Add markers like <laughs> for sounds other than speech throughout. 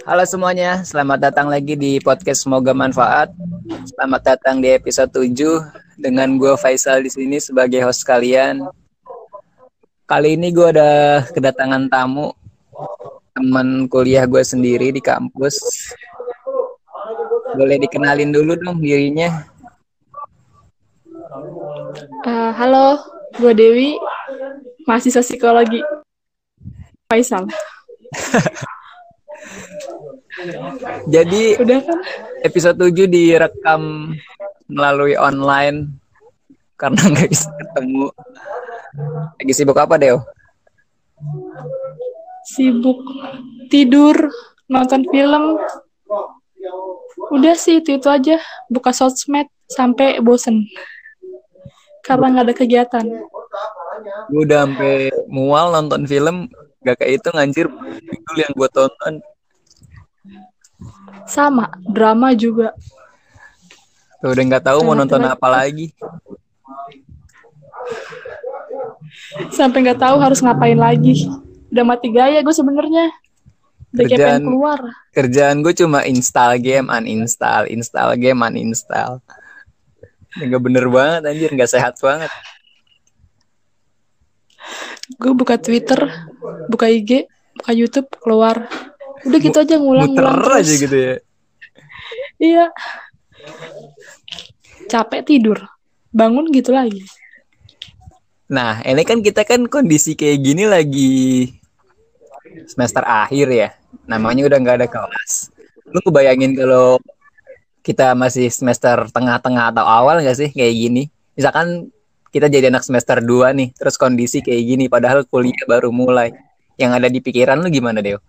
Halo semuanya, selamat datang lagi di podcast Semoga Manfaat. Selamat datang di episode 7 dengan gue Faisal di sini sebagai host kalian. Kali ini gue ada kedatangan tamu teman kuliah gue sendiri di kampus. Boleh dikenalin dulu dong dirinya. Uh, halo, gue Dewi, mahasiswa psikologi. Faisal. <laughs> Jadi Udah kan? episode 7 direkam melalui online karena <laughs> nggak bisa ketemu. Lagi sibuk apa, Deo? Sibuk tidur, nonton film. Udah sih itu, itu aja. Buka sosmed sampai bosen. Karena nggak ada kegiatan. Gue udah sampai mual nonton film, gak kayak itu ngancir judul yang gue tonton. Sama, drama juga. Tuh, udah nggak tahu mau nonton apa lagi. Sampai nggak tahu harus ngapain lagi. Udah mati gaya gue sebenarnya. Udah Kerjaan- keluar. Kerjaan gue cuma install game, uninstall, install game, uninstall. Nggak bener banget anjir, nggak sehat banget. Gue buka Twitter, buka IG, buka YouTube, keluar. Udah gitu aja Muter ngulang-ngulang terus. aja gitu ya. <laughs> Iya. Capek tidur. Bangun gitu lagi. Nah, ini kan kita kan kondisi kayak gini lagi semester akhir ya. Namanya udah nggak ada kelas. Lu kebayangin kalau kita masih semester tengah-tengah atau awal nggak sih kayak gini? Misalkan kita jadi anak semester 2 nih, terus kondisi kayak gini, padahal kuliah baru mulai. Yang ada di pikiran lu gimana, Deo?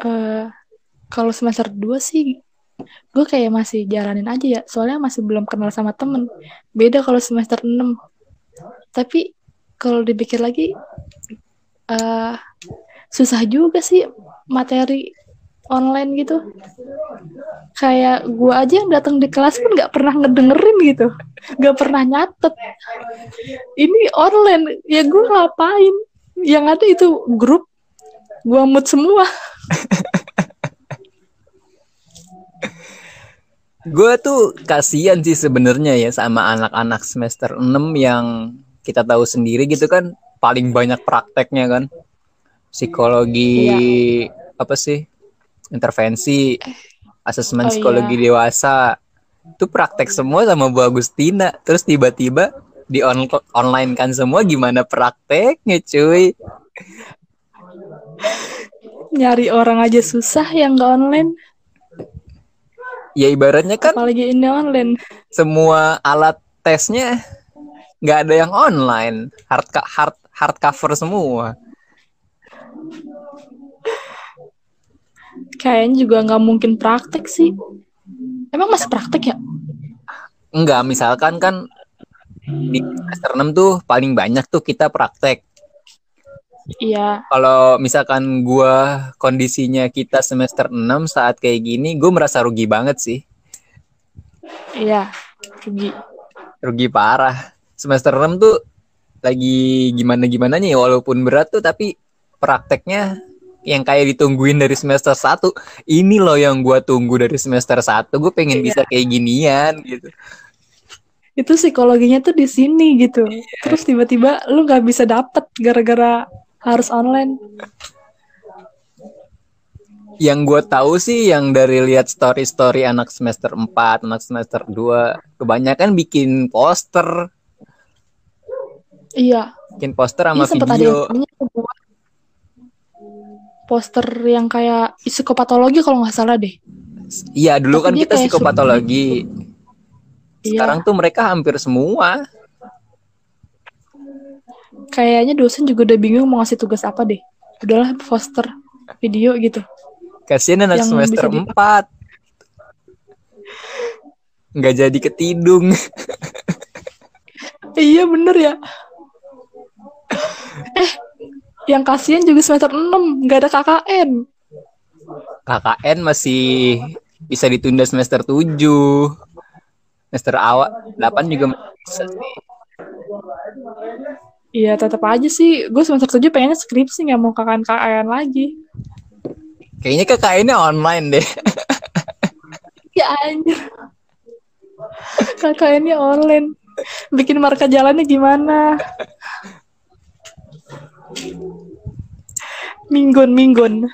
Eh kalau semester 2 sih gue kayak masih jalanin aja ya. Soalnya masih belum kenal sama temen. Beda kalau semester 6. Tapi kalau dipikir lagi eh susah juga sih materi online gitu. Kayak gue aja yang datang di kelas pun nggak pernah ngedengerin gitu. Nggak pernah nyatet. Ini online. Ya gue ngapain? Yang ada itu grup. Gue mood semua. Gue tuh kasihan sih sebenarnya ya sama anak-anak semester 6 yang kita tahu sendiri gitu kan paling banyak prakteknya kan. Psikologi apa sih? Intervensi, asesmen Oh, psikologi iya. dewasa. Itu praktek semua sama Bu Agustina. Terus tiba-tiba di on online kan semua gimana prakteknya cuy. Nyari orang aja susah yang nggak online. Ya ibaratnya kan Apalagi ini online. semua alat tesnya nggak ada yang online hard hard hard cover semua Kayaknya juga nggak mungkin praktek sih. Emang masih praktek ya? enggak misalkan kan di semester 6 tuh paling banyak tuh kita praktek Iya. kalau misalkan gua kondisinya kita semester 6 saat kayak gini gue merasa rugi banget sih Iya. Rugi. rugi parah semester 6 tuh lagi gimana gimana nya walaupun berat tuh tapi prakteknya yang kayak ditungguin dari semester 1 ini loh yang gua tunggu dari semester 1 gue pengen Iya. bisa kayak ginian gitu Itu psikologinya tuh di sini gitu. Terus tiba-tiba lu nggak bisa dapet gara-gara harus online. yang gue tahu sih yang dari lihat story story anak semester 4 anak semester 2 kebanyakan bikin poster Iya. bikin poster sama Iya ada yang video gua. poster yang kayak psikopatologi kalau nggak salah deh. iya dulu Tapi kan kita psikopatologi Iya. sekarang tuh mereka hampir semua Kayaknya dosen juga udah bingung mau ngasih tugas apa deh. Udahlah poster video gitu. kasian anak Yang semester di- 4 nggak jadi ketidung <laughs> Iya bener ya. eh, yang kasihan juga semester 6 nggak ada KKN. KKN masih bisa ditunda semester 7 semester awal 8 juga masih bisa sih Iya tetap aja sih. Gue semester 7 pengennya skripsi nggak mau KKN-KKN lagi. Kayaknya KKN-nya online deh. Ya anjir. KKN-nya online. Bikin marka jalannya gimana? Minggun, minggun.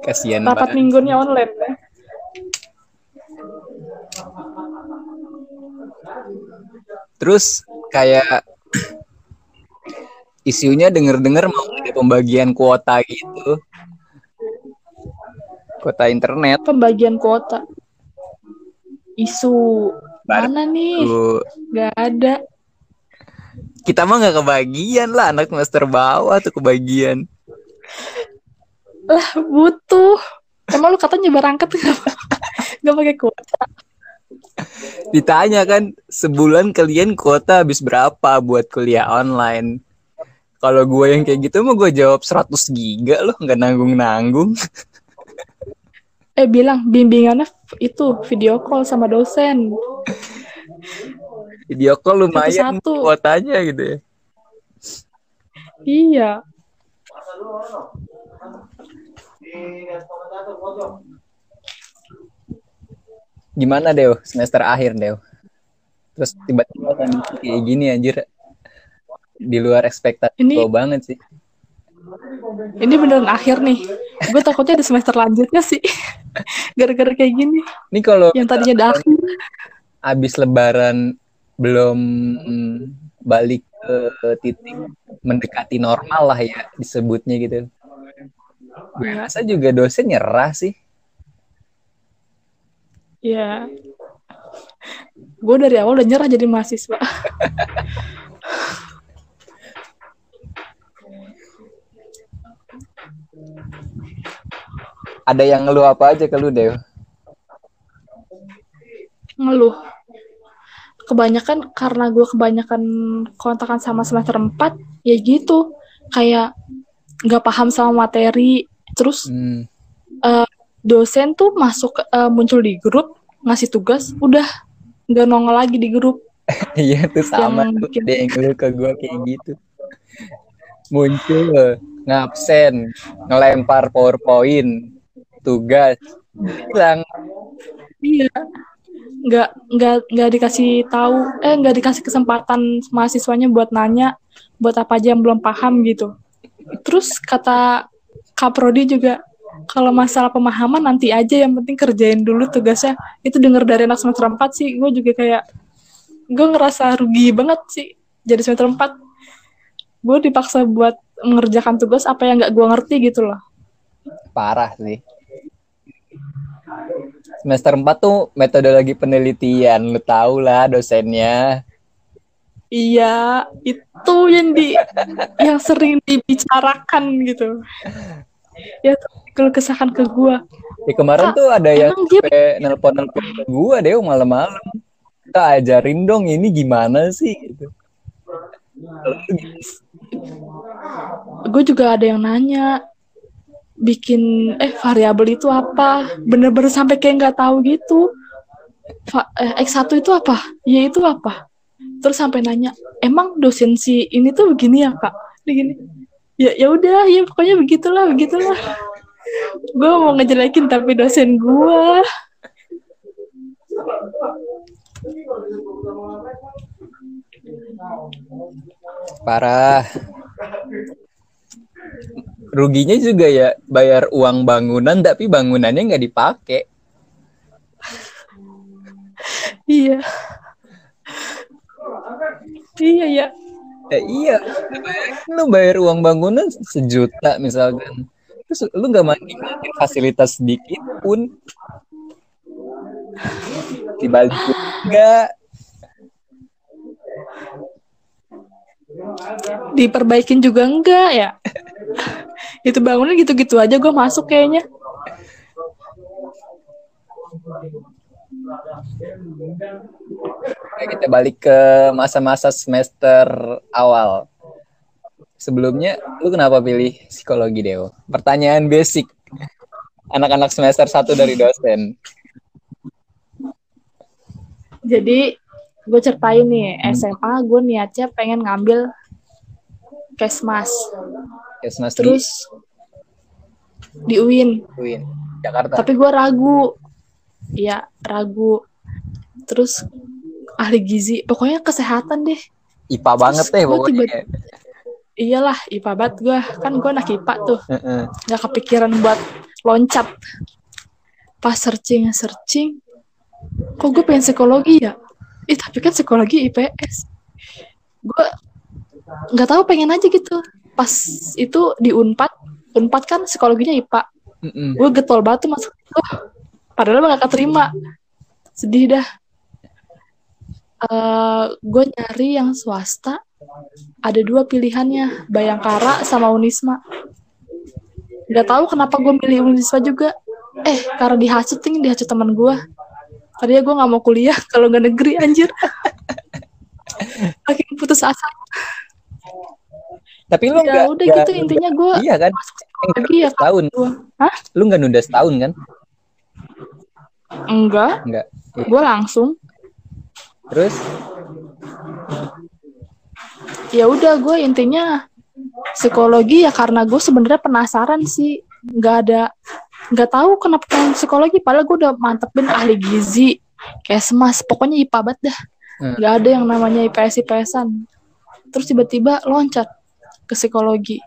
Kasihan Rapat banget. minggunnya online. ya. Terus kayak isunya denger-denger mau ada pembagian kuota gitu. Kuota internet. Pembagian kuota. Isu. Baru. Mana nih? Gak ada. Kita mah nggak kebagian lah anak semester bawah tuh kebagian. Lah butuh. Emang lu katanya berangkat gak pakai kuota. Ditanya kan sebulan kalian kuota habis berapa buat kuliah online? Kalau gue yang kayak gitu mah gue jawab 100 giga loh nggak nanggung-nanggung. <laughs> Eh bilang bimbingannya itu video call sama dosen. Video call lumayan Satu-satu. kuotanya gitu ya. Iya. Gimana Dew semester akhir Dew? Terus tiba-tiba kondisi kayak gini anjir di luar ekspektasi Ini- gue banget sih. Ini beneran akhir nih. Gue takutnya ada semester lanjutnya sih. <laughs> Gara-gara kayak gini. Ini kalau Yang tadinya ada akhir. habis lebaran belum mm, balik ke titik mendekati normal lah ya disebutnya gitu. Gue Iya. rasa juga dosen nyerah sih. Iya. Gue dari awal udah nyerah jadi mahasiswa. <laughs> Ada yang ngeluh apa aja ke lu Dew? Ngeluh. Kebanyakan karena gue kebanyakan kontakan sama semester 4, ya gitu. Kayak nggak paham sama materi. Terus Hmm. dosen tuh masuk eh, muncul di grup ngasih tugas udah nggak nongol lagi di grup <laughs> Iya tuh sama Yang tuh bikin- ada yang ngeluh ke gue kayak gitu. Muncul ngabsen, ngelempar powerpoint, tugas, hilang. iya. Nggak nggak nggak dikasih tahu eh nggak dikasih kesempatan mahasiswanya buat nanya buat apa aja yang belum paham gitu. Terus kata kaprodi juga kalau masalah pemahaman nanti aja yang penting kerjain dulu tugasnya. Itu denger dari anak semester 4 sih gue juga kayak gue ngerasa rugi banget sih jadi semester 4 gue dipaksa buat mengerjakan tugas apa yang nggak gue ngerti gitu loh. Parah sih. Semester 4 tuh metodologi penelitian, lu tau lah dosennya. Iya, itu yang di yang sering dibicarakan gitu. Ya, kalau kesahkan ke gua. Ya kemarin Kak, tuh ada yang sampai nelpon-nelpon ke gua deh malam-malam. Kita ajarin dong ini gimana sih gitu, Gue juga ada yang nanya bikin eh variabel itu apa? Bener-bener sampai kayak nggak tahu gitu. Va- eh, X1 itu apa? Y itu apa? Terus sampai nanya, emang dosen si ini tuh begini ya kak? Dia Gini. Ya ya udah, ya pokoknya begitulah, begitulah. <laughs> Gue mau ngejelekin tapi dosen gue. Parah. Ruginya juga ya bayar uang bangunan tapi bangunannya nggak dipakai. Iya. Iya ya. Ya iya, lu bayar uang bangunan sejuta misalkan. Terus lu nggak manfaatin fasilitas sedikit pun. Dibalik juga. Diperbaikin juga enggak ya? <laughs> Itu bangunan gitu-gitu aja gue masuk kayaknya. Oke, kita balik ke masa-masa semester awal. Sebelumnya, lu kenapa pilih psikologi, Dewo? Pertanyaan basic. Anak-anak semester 1 dari dosen. Jadi gue ceritain nih SMA gue niatnya pengen ngambil Kesmas. Kesmas Terus di UIN. di UIN, Jakarta. Tapi gue ragu. Iya, ragu. Terus ahli gizi. Pokoknya kesehatan deh. IPA banget deh pokoknya. tiba- Iyalah, IPA banget gue. Kan gue anak IPA tuh. Heeh. Gak kepikiran buat loncat. Pas searching-searching. Kok gue pengen psikologi ya? Ih, tapi kan psikologi IPS. Gue nggak tahu pengen aja gitu. Pas itu di Unpad, Unpad kan psikologinya IPA. Gue getol banget tuh masuk itu padahal gak keterima. Sedih dah. Eh gue nyari yang swasta. Ada dua pilihannya Bayangkara sama Unisma. Nggak tahu kenapa gue milih Unisma juga. Eh karena dihasut nih dihasut teman gue tadinya gue nggak mau kuliah <laughs> kalau nggak negeri anjir makin putus asa Tapi lu ya nggak udah nggak gitu nunda- intinya gue Iya kan? psikologi ya Setahun. gue hah Lu nggak nunda setahun kan? enggak Enggak. Iya. gue langsung Terus ya udah gue intinya psikologi ya karena gue sebenarnya penasaran sih nggak ada nggak tahu kenapa pengen psikologi padahal gue udah mantepin ahli gizi kesmas pokoknya IPA banget dah. Hmm. nggak ada yang namanya IPS IPSan terus tiba-tiba loncat ke psikologi.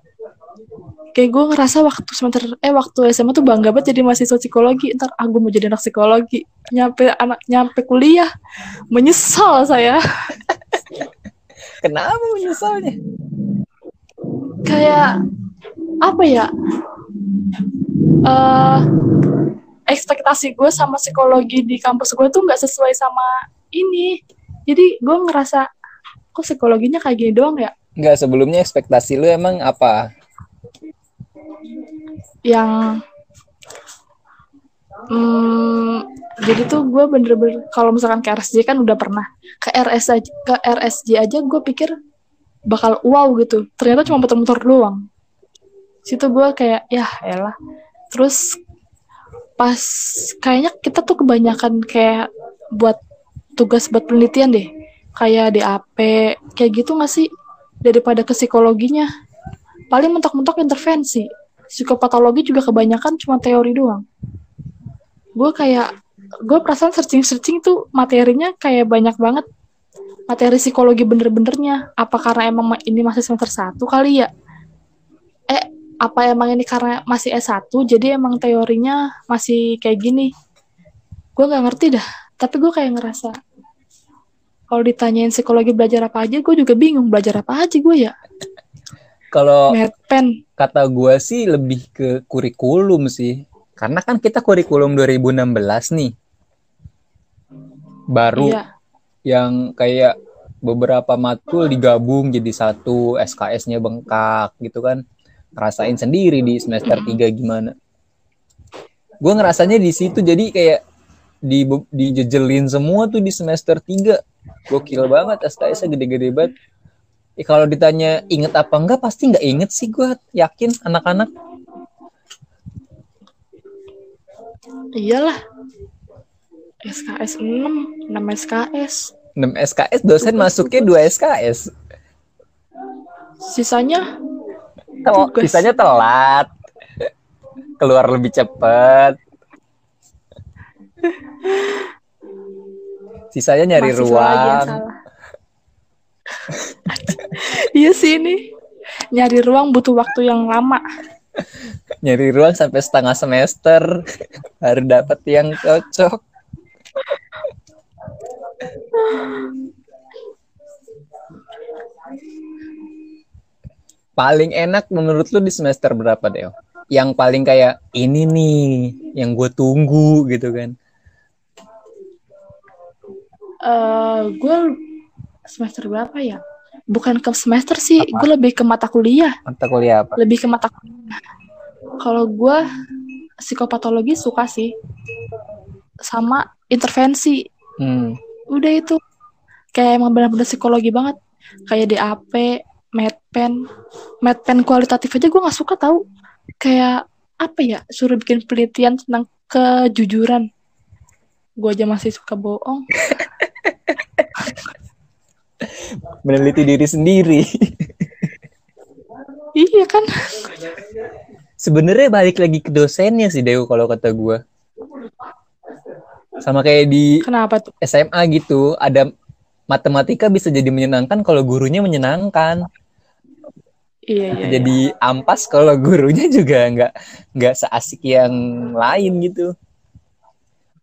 Kayak gue ngerasa waktu semester eh waktu SMA tuh bangga banget jadi mahasiswa psikologi. Ntar ah gue mau jadi anak psikologi. Nyampe anak nyampe kuliah menyesal saya. <laughs> Kenapa menyesalnya? kayak apa ya eh ekspektasi gue sama psikologi di kampus gue tuh nggak sesuai sama ini. Jadi gue ngerasa kok psikologinya kayak gini doang ya? Enggak, sebelumnya ekspektasi lu emang apa? yang hmm, jadi tuh gue bener-bener kalau misalkan ke RSJ kan udah pernah. Ke RS aja, ke RSJ aja gue pikir bakal wow gitu. Ternyata cuma muter-muter doang. Situ gue kayak ya elah terus pas kayaknya kita tuh kebanyakan kayak buat tugas buat penelitian deh. Kayak DAP kayak gitu gak sih? Daripada ke psikologinya. Paling mentok-mentok intervensi. Psikopatologi juga kebanyakan cuma teori doang. Gue kayak gue perasaan searching-searching tuh materinya kayak banyak banget. Materi psikologi bener-benernya. Apa karena emang ma- ini masih semester satu kali ya? Eh apa emang ini karena masih S1 jadi emang teorinya masih kayak gini gue nggak ngerti dah tapi gue kayak ngerasa kalau ditanyain psikologi belajar apa aja gue juga bingung belajar apa aja gue ya Kalau kata gua sih lebih ke kurikulum sih. Karena kan kita kurikulum 2016 nih. Baru iya yang kayak beberapa matkul digabung jadi satu, SKS-nya bengkak gitu kan. Ngerasain sendiri di semester 3 gimana. Gue ngerasanya di situ jadi kayak di dijejelin semua tuh di semester 3. Gokil banget SKS-nya gede-gede banget. Eh, kalau ditanya inget apa enggak pasti nggak inget sih gue yakin anak-anak iyalah SKS 6 6 SKS 6 SKS dosen masuknya tugas. 2 SKS sisanya Tel- Tugas. sisanya telat. <laughs> Keluar lebih cepat sisanya nyari yang ruang. <laughs> iya sih ini. Nyari ruang butuh waktu yang lama. Nyari ruang sampai setengah semester. <laughs> Baru dapat yang cocok paling enak menurut lu di semester berapa Deo? Yang paling kayak ini nih yang gue tunggu gitu kan? eh gue semester berapa ya bukan ke semester sih Apa? gue lebih ke mata kuliah Mata kuliah apa? lebih ke mata kuliah kalau gue psikopatologi suka sih sama intervensi Hmm. udah itu kayak emang benar-benar psikologi banget kayak DAP medpen medpen kualitatif aja gue nggak suka tahu kayak apa ya suruh bikin penelitian tentang kejujuran gue aja masih suka bohong <laughs> Meneliti diri sendiri. <laughs> Iya kan? Sebenarnya balik lagi ke dosennya sih Dew kalau kata gue. Sama kayak di Kenapa tuh? SMA gitu, ada matematika bisa jadi menyenangkan kalau gurunya menyenangkan. Iya, iya. jadi ampas kalau gurunya juga nggak nggak seasik yang lain gitu.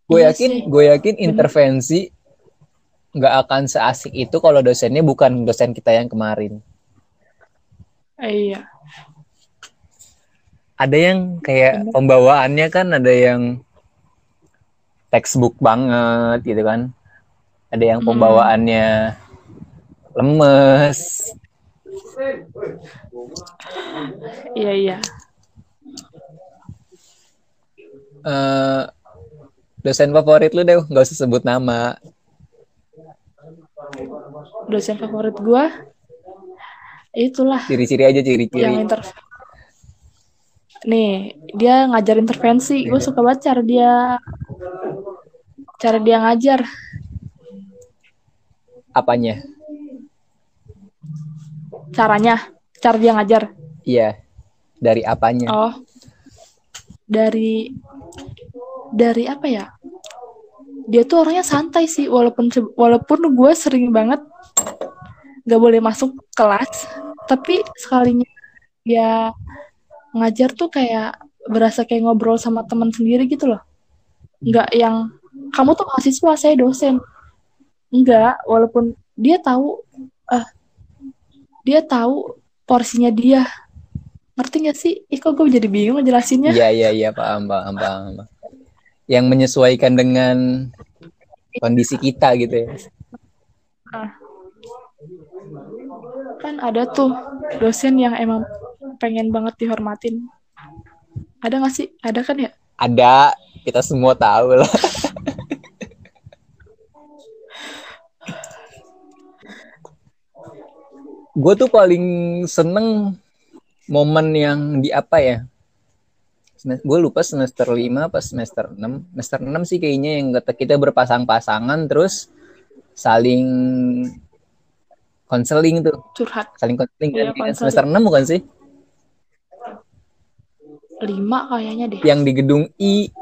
Gue Iya yakin, gue yakin intervensi nggak akan seasik itu kalau dosennya bukan dosen kita yang kemarin. iya. Iya. Ada yang kayak pembawaannya kan ada yang textbook banget gitu kan. Ada yang Hmm. pembawaannya lemes. Iya, iya. Eh, dosen favorit lu deh, nggak usah sebut nama. Dosen favorit gua itulah Ciri-ciri aja yang ciri-ciri. inter nih dia ngajar intervensi gue suka banget cara dia cara dia ngajar Apanya? Caranya? Cara dia ngajar? Iya. Dari apanya? oh. Dari dari apa ya? Dia tuh orangnya santai sih walaupun walaupun gue sering banget gak boleh masuk kelas tapi sekalinya dia ngajar tuh kayak berasa kayak ngobrol sama teman sendiri gitu loh. Nggak yang kamu tuh mahasiswa saya dosen. Enggak walaupun dia tahu ah dia tahu porsinya dia ngerti gak sih? Ih kok gue jadi bingung ngejelasinnya Iya iya iya paham paham paham. Yang menyesuaikan dengan kondisi kita gitu ya. kan ada tuh dosen yang emang pengen banget dihormatin ada gak sih? ada kan ya? Ada, kita semua tahu lah. <laughs> Gue tuh paling seneng momen yang di apa ya? Gue lupa semester 5 apa semester 6. Semester 6 sih kayaknya yang kata kita berpasang-pasangan terus saling konseling tuh. curhat Saling konseling Iya, kan? konseling. Semester 6 bukan sih? lima kayaknya deh yang di gedung I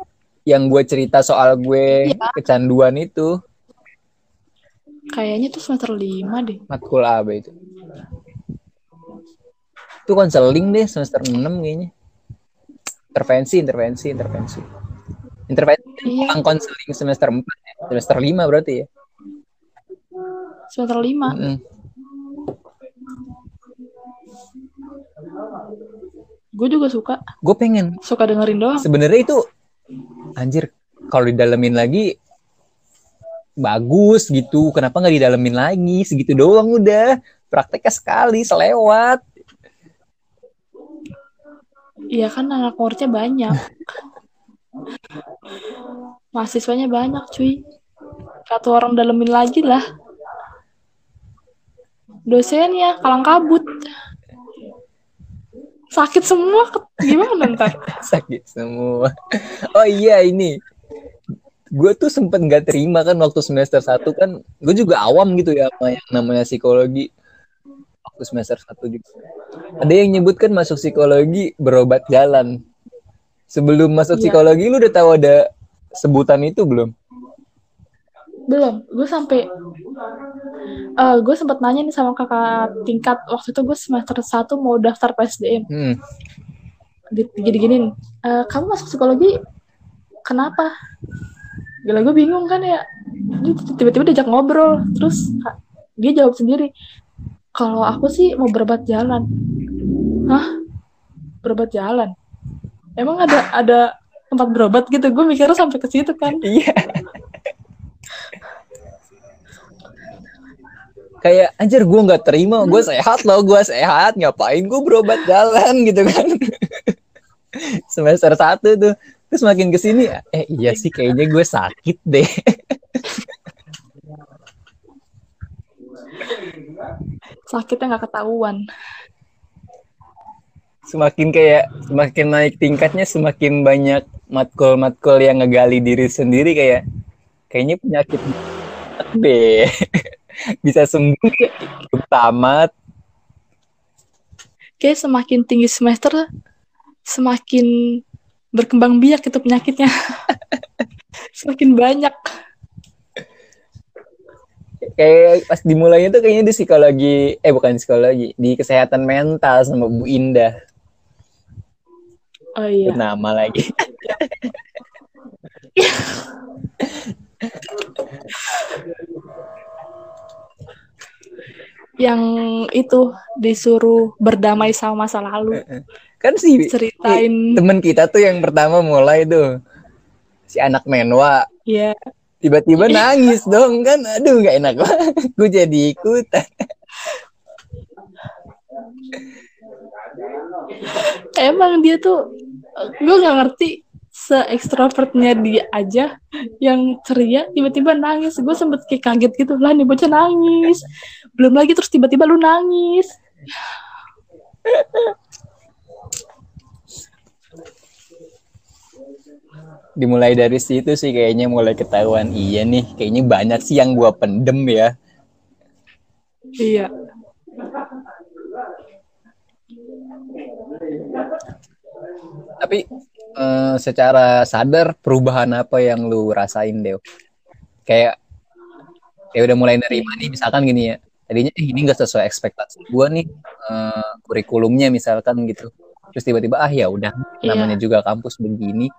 yang gue cerita soal gue Iya. kecanduan itu kayaknya tuh semester lima deh matkul AB itu itu konseling deh semester 6 kayaknya. Intervensi intervensi intervensi. Intervensi iya. yang konseling semester 4 ya. semester 5 berarti ya? Semester lima? Mm-mm. gue juga suka. Gue pengen. Suka dengerin doang. Sebenarnya itu anjir kalau didalemin lagi bagus gitu. Kenapa nggak didalemin lagi? Segitu doang udah prakteknya sekali selewat. Iya kan anak muridnya banyak. Mahasiswanya banyak cuy. Satu orang dalemin lagi lah. Dosennya kalang kabut. Sakit semua. Gimana ntar <laughs> sakit semua. Oh iya ini. Gue tuh sempet nggak terima kan waktu semester 1 kan. Gue juga awam gitu ya sama yang namanya psikologi waktu semester 1 juga ada yang nyebut kan masuk psikologi berobat jalan. Sebelum masuk Iya. psikologi lu udah tahu ada sebutan itu belum? Belum. Gue sampai eh gue sempat nanya nih sama kakak tingkat. Waktu itu gue semester 1 mau daftar PSDM hmm. Giniin "Eh, kamu masuk psikologi kenapa? Gila gue bingung kan ya. Dia tiba-tiba diajak ngobrol. Terus dia jawab sendiri kalau aku sih mau berobat jalan. Hah? Berobat jalan? Emang ada ada tempat berobat gitu? Gue mikirnya sampai ke situ kan. <laughs> Iya. Kayak anjir gue nggak terima. Gue sehat loh gue sehat. Ngapain gue berobat jalan? <laughs> Gitu kan. Semester satu tuh. Terus makin ke sini eh iya sih kayaknya gue sakit deh <laughs> sakitnya nggak ketahuan. Semakin kayak semakin naik tingkatnya semakin banyak matkul-matkul yang ngegali diri sendiri kayak kayaknya penyakit deh <laughs> bisa sembuh belum tamat. Kayak semakin tinggi semester semakin berkembang biak itu penyakitnya. <laughs> Semakin banyak kayak pas dimulainya tuh kayaknya di psikologi eh bukan psikologi di kesehatan mental sama Bu Indah. Oh iya. Nama lagi. Yang itu disuruh berdamai sama masa lalu. Kan sih ceritain. temen kita tuh yang pertama mulai tuh. Si anak menwa. Ya tiba-tiba nangis dong kan? Aduh nggak enak banget. <laughs> Gue jadi ikutan. Emang dia tuh gue nggak ngerti se extrovertnya dia aja yang ceria tiba-tiba nangis. Gue sempet kayak kaget gitu lah nih bocah nangis. Belum lagi terus tiba-tiba lu nangis dimulai dari situ sih kayaknya mulai ketahuan. Iya nih kayaknya banyak sih yang gua pendem ya. Iya. Tapi uh, secara sadar perubahan apa yang lu rasain Deo? Kayak ya udah mulai nerima nih misalkan gini ya. Tadinya eh, ini gak sesuai ekspektasi gua nih uh, kurikulumnya misalkan gitu. Terus tiba-tiba ah ya udah yeah. namanya juga kampus begini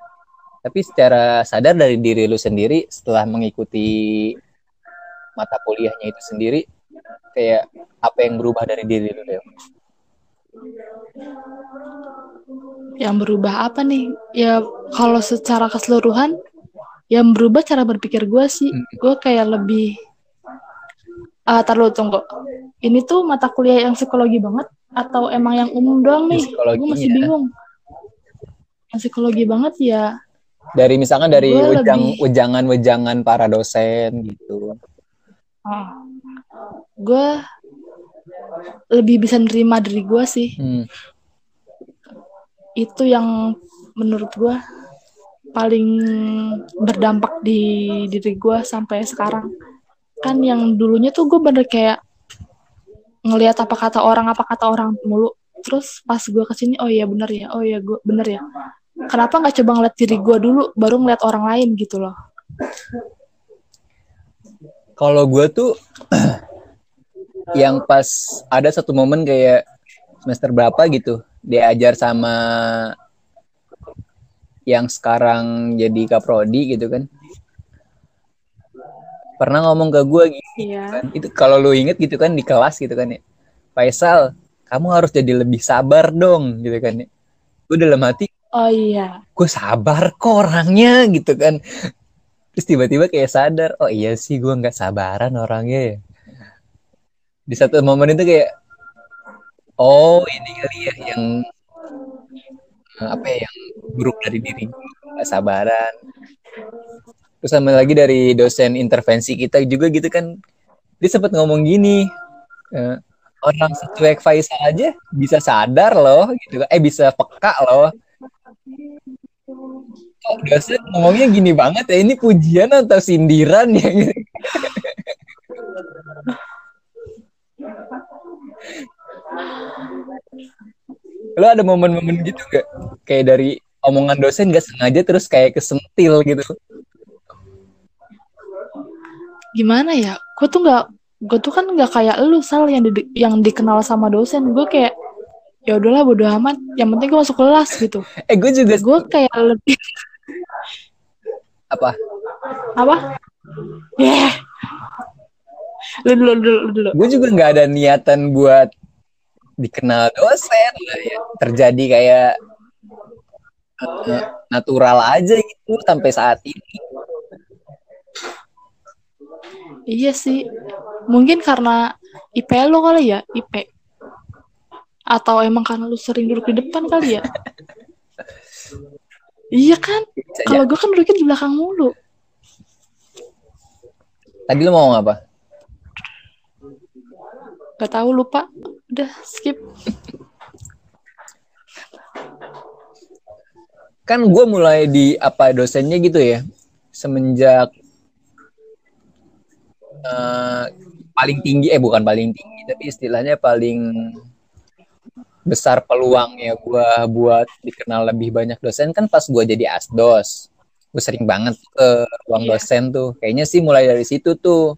tapi secara sadar dari diri lu sendiri setelah mengikuti mata kuliahnya itu sendiri kayak apa yang berubah dari diri lu Deo? Yang berubah apa nih? Ya kalau secara keseluruhan yang berubah cara berpikir gue sih, hmm. gue kayak lebih ah uh, taruh tunggu. Ini tuh mata kuliah yang psikologi banget atau emang yang umum doang nih? Gue masih bingung. Yang psikologi banget ya dari misalkan dari ujang ujangan ujangan para dosen gitu. Oh. gue lebih bisa nerima diri gue sih. Hmm. itu yang menurut gue paling berdampak di diri gue sampai sekarang. Kan yang dulunya tuh gue bener kayak ngelihat apa kata orang apa kata orang mulu. Terus pas gue ke sini oh iya bener ya oh iya gue bener ya kenapa nggak coba ngeliat diri gue dulu baru ngeliat orang lain gitu loh? Kalau gue tuh <clears throat> yang pas ada satu momen kayak semester berapa gitu diajar sama yang sekarang jadi kaprodi gitu kan. Pernah ngomong ke gue gitu iya. kan itu kalau lu inget gitu kan di kelas gitu kan ya. Faisal kamu harus jadi lebih sabar dong gitu kan ya. Gue dalam hati Oh iya. Gue sabar kok orangnya gitu kan. Terus tiba-tiba kayak sadar, oh iya sih gue nggak sabaran orangnya ya. Di satu momen itu kayak, oh ini kali ya yang apa ya yang buruk dari diri nggak sabaran. Terus sama lagi dari dosen intervensi kita juga gitu kan, dia sempat ngomong gini, eh, orang secuek Faisal aja bisa sadar loh gitu, eh bisa peka loh Oh, dosen ngomongnya gini banget ya, ini pujian atau sindiran ya? Lo ada momen-momen gitu gak? Kayak dari omongan dosen gak sengaja terus kayak kesentil gitu. Gimana ya? Gue tuh gak, gue tuh kan gak kayak lu sal yang di, yang dikenal sama dosen. Gue kayak ya udahlah bodo amat. Yang penting gue masuk kelas gitu. Eh gue juga gue kayak lebih apa? Apa? Yeah. lu dulu dulu dulu. Gue juga nggak ada niatan buat dikenal dosen ya. terjadi kayak uh, natural aja gitu sampai saat ini. Iya sih. Mungkin karena IP lo kali ya IP atau emang karena lu sering duduk di depan kali ya? iya kan? Kalau gue kan duduknya di belakang mulu. Tadi lu mau apa? Gak tahu lupa. Udah skip. kan gue mulai di apa dosennya gitu ya semenjak uh, paling tinggi eh bukan paling tinggi tapi istilahnya paling besar peluangnya gue buat dikenal lebih banyak dosen. Kan pas gue jadi asdos gue sering banget ke ruang Iya. dosen tuh. Kayaknya sih mulai dari situ tuh.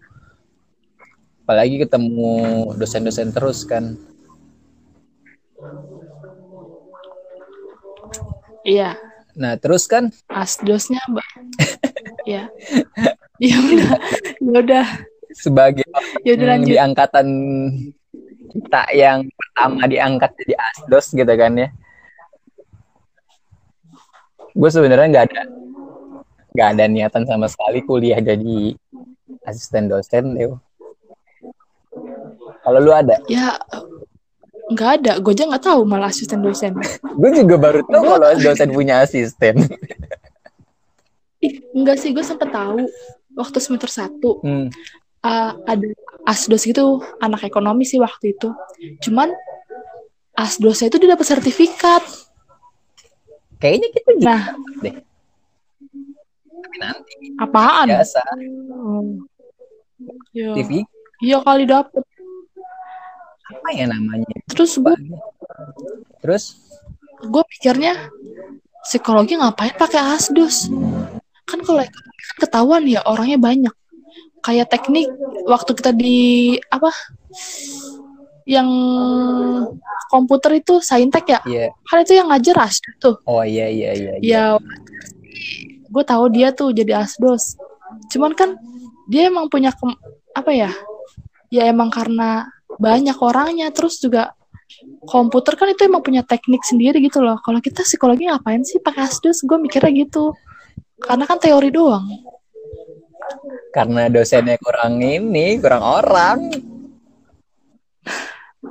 Apalagi ketemu dosen-dosen terus kan. Iya, nah terus kan? Asdosnya mbak. <laughs> ya, ya udah, ya udah, sebagai ya udah orang lanjut. di angkatan kita yang pertama diangkat jadi asdos gitu kan ya gue sebenarnya nggak ada nggak ada niatan sama sekali kuliah jadi asisten dosen deh kalau lu ada Ya, nggak ada. Gue aja nggak tahu malah asisten dosen. gue juga baru tahu kalau dosen punya asisten Ih, enggak sih, gue sempet tahu waktu semester satu hmm. uh, ada asdos gitu, anak ekonomi sih waktu itu. Cuman asdosnya itu dia dapat sertifikat. kayaknya kita juga Nah, deh tapi nanti apaan? biasa Oh. Iya. TV Iya kali dapet. apa ya namanya Terus gue terus gue pikirnya psikologi ngapain pakai asdos? Kan kalau kan ketahuan ya orangnya banyak. Kayak teknik waktu kita di apa? Yang komputer itu saintek ya? iya Kan itu yang ngajar asdos tuh. oh iya iya iya, iya. Ya gue tahu dia tuh jadi asdos. Cuman kan dia emang punya apa ya? Ya emang karena banyak orangnya terus juga komputer kan itu emang punya teknik sendiri gitu loh. Kalau kita psikologi ngapain sih pakai asdos? Gue mikirnya gitu. Karena kan teori doang. Karena dosennya kurang ini kurang orang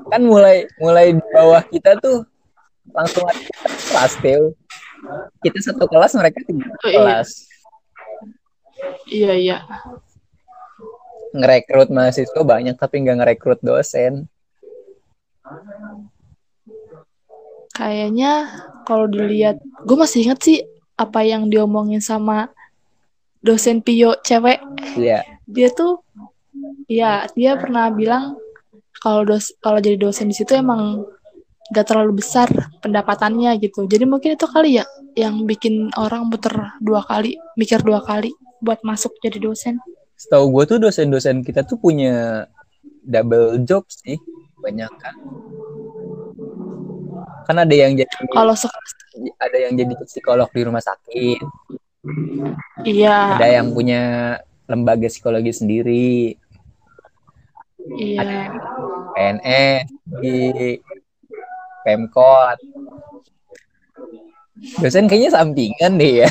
kan mulai mulai di bawah kita tuh langsung ada kelas Teo. kita satu kelas mereka tiga Oh, iya. kelas Iya iya. ngerekrut mahasiswa banyak tapi nggak ngerekrut dosen Kayaknya kalau dilihat, gue masih inget sih apa yang diomongin sama dosen Pio cewek. ya Dia tuh, ya dia pernah bilang kalau dos kalau jadi dosen di situ emang gak terlalu besar pendapatannya gitu. Jadi mungkin itu kali ya yang bikin orang muter dua kali, mikir dua kali buat masuk jadi dosen. setahu gue tuh dosen-dosen kita tuh punya double job sih banyak kan kan ada yang jadi Kalau ada yang jadi psikolog di rumah sakit iya, ada yang punya lembaga psikologi sendiri. Iya. PNS di Pemkot. Dosen kayaknya sampingan deh ya.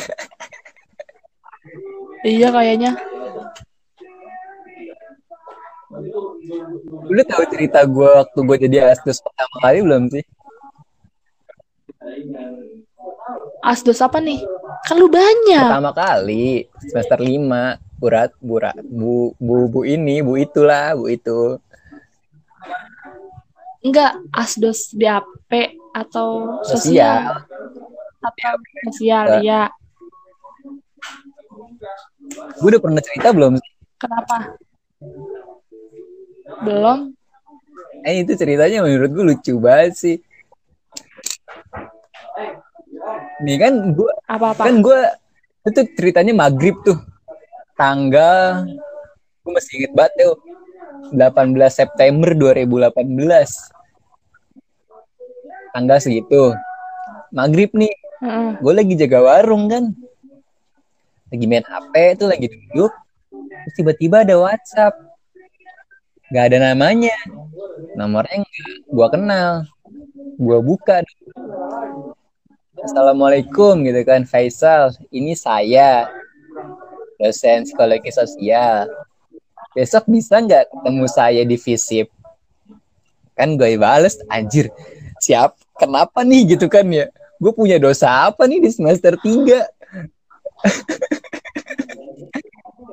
Iya kayaknya. lu tahu cerita gue waktu gue jadi asdos pertama kali belum sih Asdos apa nih? Kan lu banyak. pertama kali semester lima burat burat bu bu bu ini bu itulah bu itu Enggak, asdos BAP atau sosial. sosial Atau sosial, Enggak. ya. gue udah pernah cerita belum Kenapa? Belum? eh itu ceritanya menurut gue lucu banget sih nih kan gue Apa-apa? kan gue itu ceritanya maghrib tuh. Tanggal gue masih inget banget tuh. 18 September 2018 tanggal segitu. Maghrib nih. Heeh. gue lagi jaga warung kan. Lagi main HP tuh lagi duduk. Terus tiba-tiba ada WhatsApp. Nggak ada namanya. Nomornya nggak gue kenal. Gue buka Assalamualaikum gitu kan. Faisal ini saya dosen psikologi sosial. Besok bisa nggak ketemu saya di visip? Kan gue bales anjir. Siap? Kenapa nih gitu kan ya? Gue punya dosa apa nih di semester 3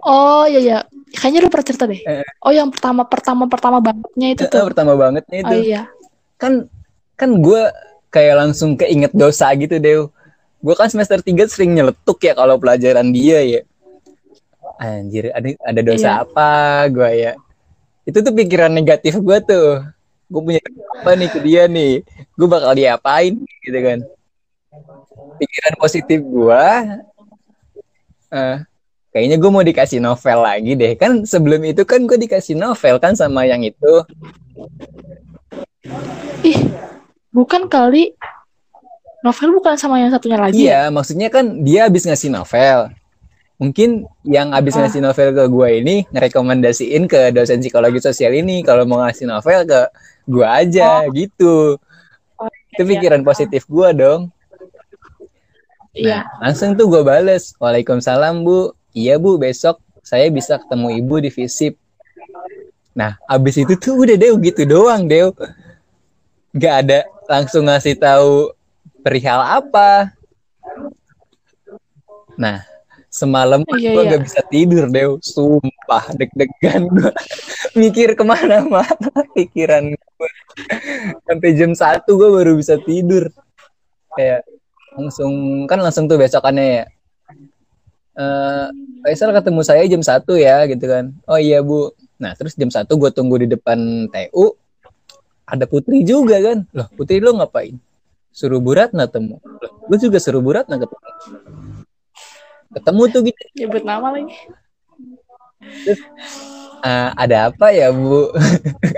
Oh iya ya, kayaknya lu pernah cerita deh. Eh. Oh yang pertama pertama pertama bangetnya itu tuh. pertama bangetnya itu. Oh iya. kan kan gue kayak langsung keinget dosa gitu deh gue kan semester 3 sering nyeletuk ya kalau pelajaran dia ya. Anjir ada ada dosa Iya. apa gue ya? Itu tuh pikiran negatif gue tuh. Gue punya apa nih ke dia nih? Gue bakal diapain gitu kan. Pikiran positif gue uh, kayaknya gue mau dikasih novel lagi deh. Kan sebelum itu kan gue dikasih novel kan sama yang itu. Ih bukan kali novel bukan sama yang satunya lagi iya ya? maksudnya kan dia habis ngasih novel mungkin yang habis ah. ngasih novel ke gue ini ngerekomendasiin ke dosen psikologi sosial ini kalau mau ngasih novel ke gue aja oh. gitu oh, iya, itu pikiran iya. positif gue dong Iya. Nah, langsung tuh gue bales, Waalaikumsalam Bu, iya Bu besok saya bisa ketemu Ibu di visip. Nah, abis itu tuh udah deh gitu doang deh. Gak ada langsung ngasih tahu perihal apa. Nah, semalam iya, gue iya. gak bisa tidur deh, sumpah deg-degan gue <laughs> mikir ke mana-mana <laughs> pikiran gue sampai jam satu gue baru bisa tidur. Kayak langsung kan langsung tuh besokannya ya. Uh, Faisal ketemu saya jam satu ya gitu kan. Oh iya bu. Nah terus jam satu gue tunggu di depan TU ada Putri juga kan? Loh Putri lo ngapain? Suruh burat Ratna temu. Loh gue juga suruh burat Ratna ketemu. Ketemu tuh gitu. Nyebut nama lagi. Terus, uh, ada apa ya bu?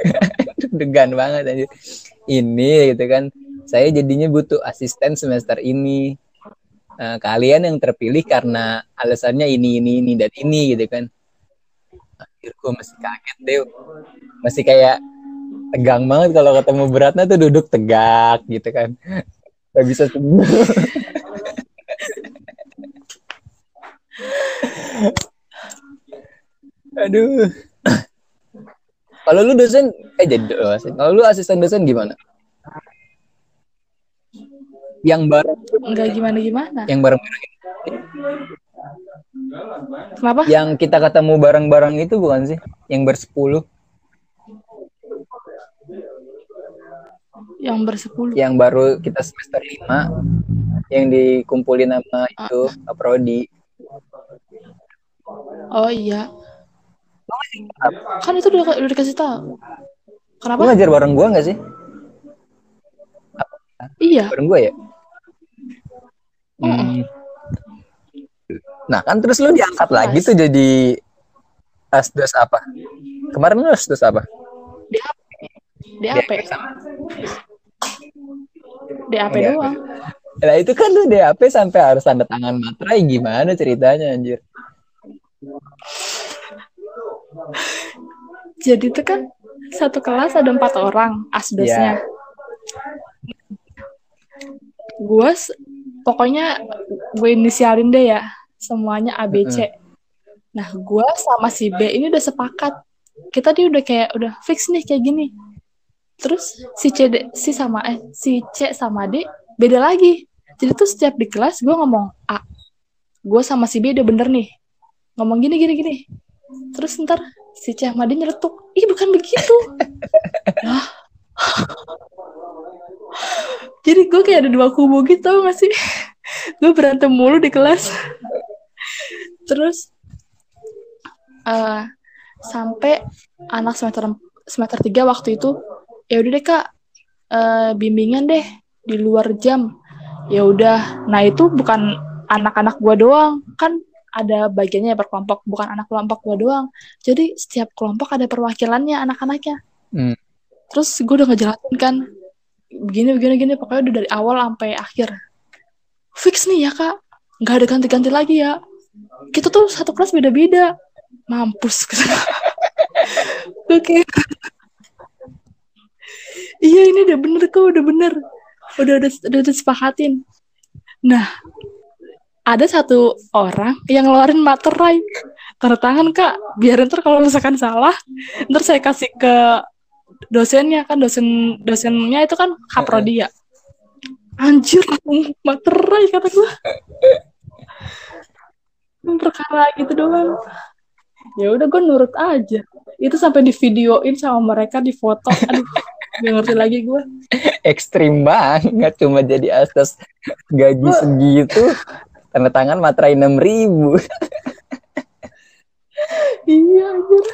<laughs> Degan banget aja ini gitu kan. Saya jadinya butuh asisten semester ini. Uh, kalian yang terpilih karena alasannya ini ini ini dan ini gitu kan. Akhir gue masih kaget deh masih kayak tegang banget kalau ketemu beratnya tuh duduk tegak gitu kan. Gak bisa sembuh. Aduh. Kalau lu dosen eh jadi dosen. Kalau lu asisten dosen gimana? Yang bareng enggak gimana gimana? Yang bareng bareng kenapa? Yang kita ketemu bareng-bareng itu bukan sih? Yang bersepuluh yang bersepuluh. Yang baru kita semester lima yang dikumpulin sama itu ah. Prodi. Oh iya. Kan itu udah, udah dikasih tahu. Kenapa? Lu ngajar bareng gua nggak sih? Iya. Bareng gua ya? Hmm. Nah kan terus lu diangkat lagi tuh jadi asdos apa? Kemarin lu asdos apa? DAP. DAP. DAP doang. Nah itu kan lu DAP sampai harus tanda tangan materai gimana ceritanya anjir? Jadi itu kan satu kelas ada empat orang asdosnya. Yeah. Gue pokoknya gue inisialin deh ya semuanya ABC. Mm-hmm. Nah, gue sama si B ini udah sepakat. Kita dia udah kayak udah fix nih kayak gini. Terus si C D, si sama eh si C sama D beda lagi. Jadi tuh setiap di kelas gue ngomong A. Gue sama si B udah bener nih. Ngomong gini gini gini. Terus ntar si C sama D nyeletuk. Ih bukan begitu. <laughs> Jadi gue kayak ada dua kubu gitu tau gak sih? gue berantem mulu di kelas. Terus uh, sampai anak semester semester tiga waktu itu ya udah deh kak. Uh, bimbingan deh di luar jam. Ya udah. Nah itu bukan anak-anak gue doang. Kan ada bagiannya berkelompok bukan anak kelompok gue doang. Jadi setiap kelompok ada perwakilannya anak-anaknya. Hmm. terus gue udah ngejelasin kan begini begini gini pokoknya udah dari awal sampai akhir. Fix nih ya kak. Nggak ada ganti-ganti lagi ya. Kita tuh satu kelas beda-beda. Mampus. <laughs> Oke iya ini udah bener kok udah bener. Udah udah udah, udah disepakatin nah ada satu orang yang ngeluarin materai. Tanda tangan kak. Biar ntar kalau misalkan salah ntar saya kasih ke dosennya kan dosen dosennya itu kan kaprodi ya. Anjir materai kata gue perkara gitu doang. Ya udah gue nurut aja. Itu sampai di videoin sama mereka di foto. Aduh gak ngerti lagi gue ekstrim banget cuma jadi asas gaji segitu. Tanda tangan materai enam ribu. Iya anjir.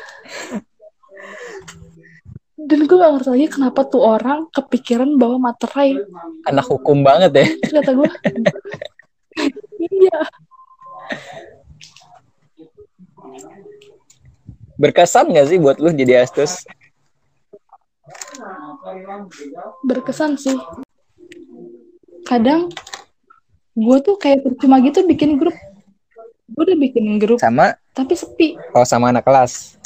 Dan gue gak ngerti lagi kenapa tuh orang kepikiran bawa materai. Anak hukum banget ya. Kata gue iya. Berkesan gak sih buat lu jadi astos berkesan sih. Kadang gue tuh kayak percuma gitu bikin grup. Gue udah bikin grup sama? tapi sepi. Oh sama anak kelas?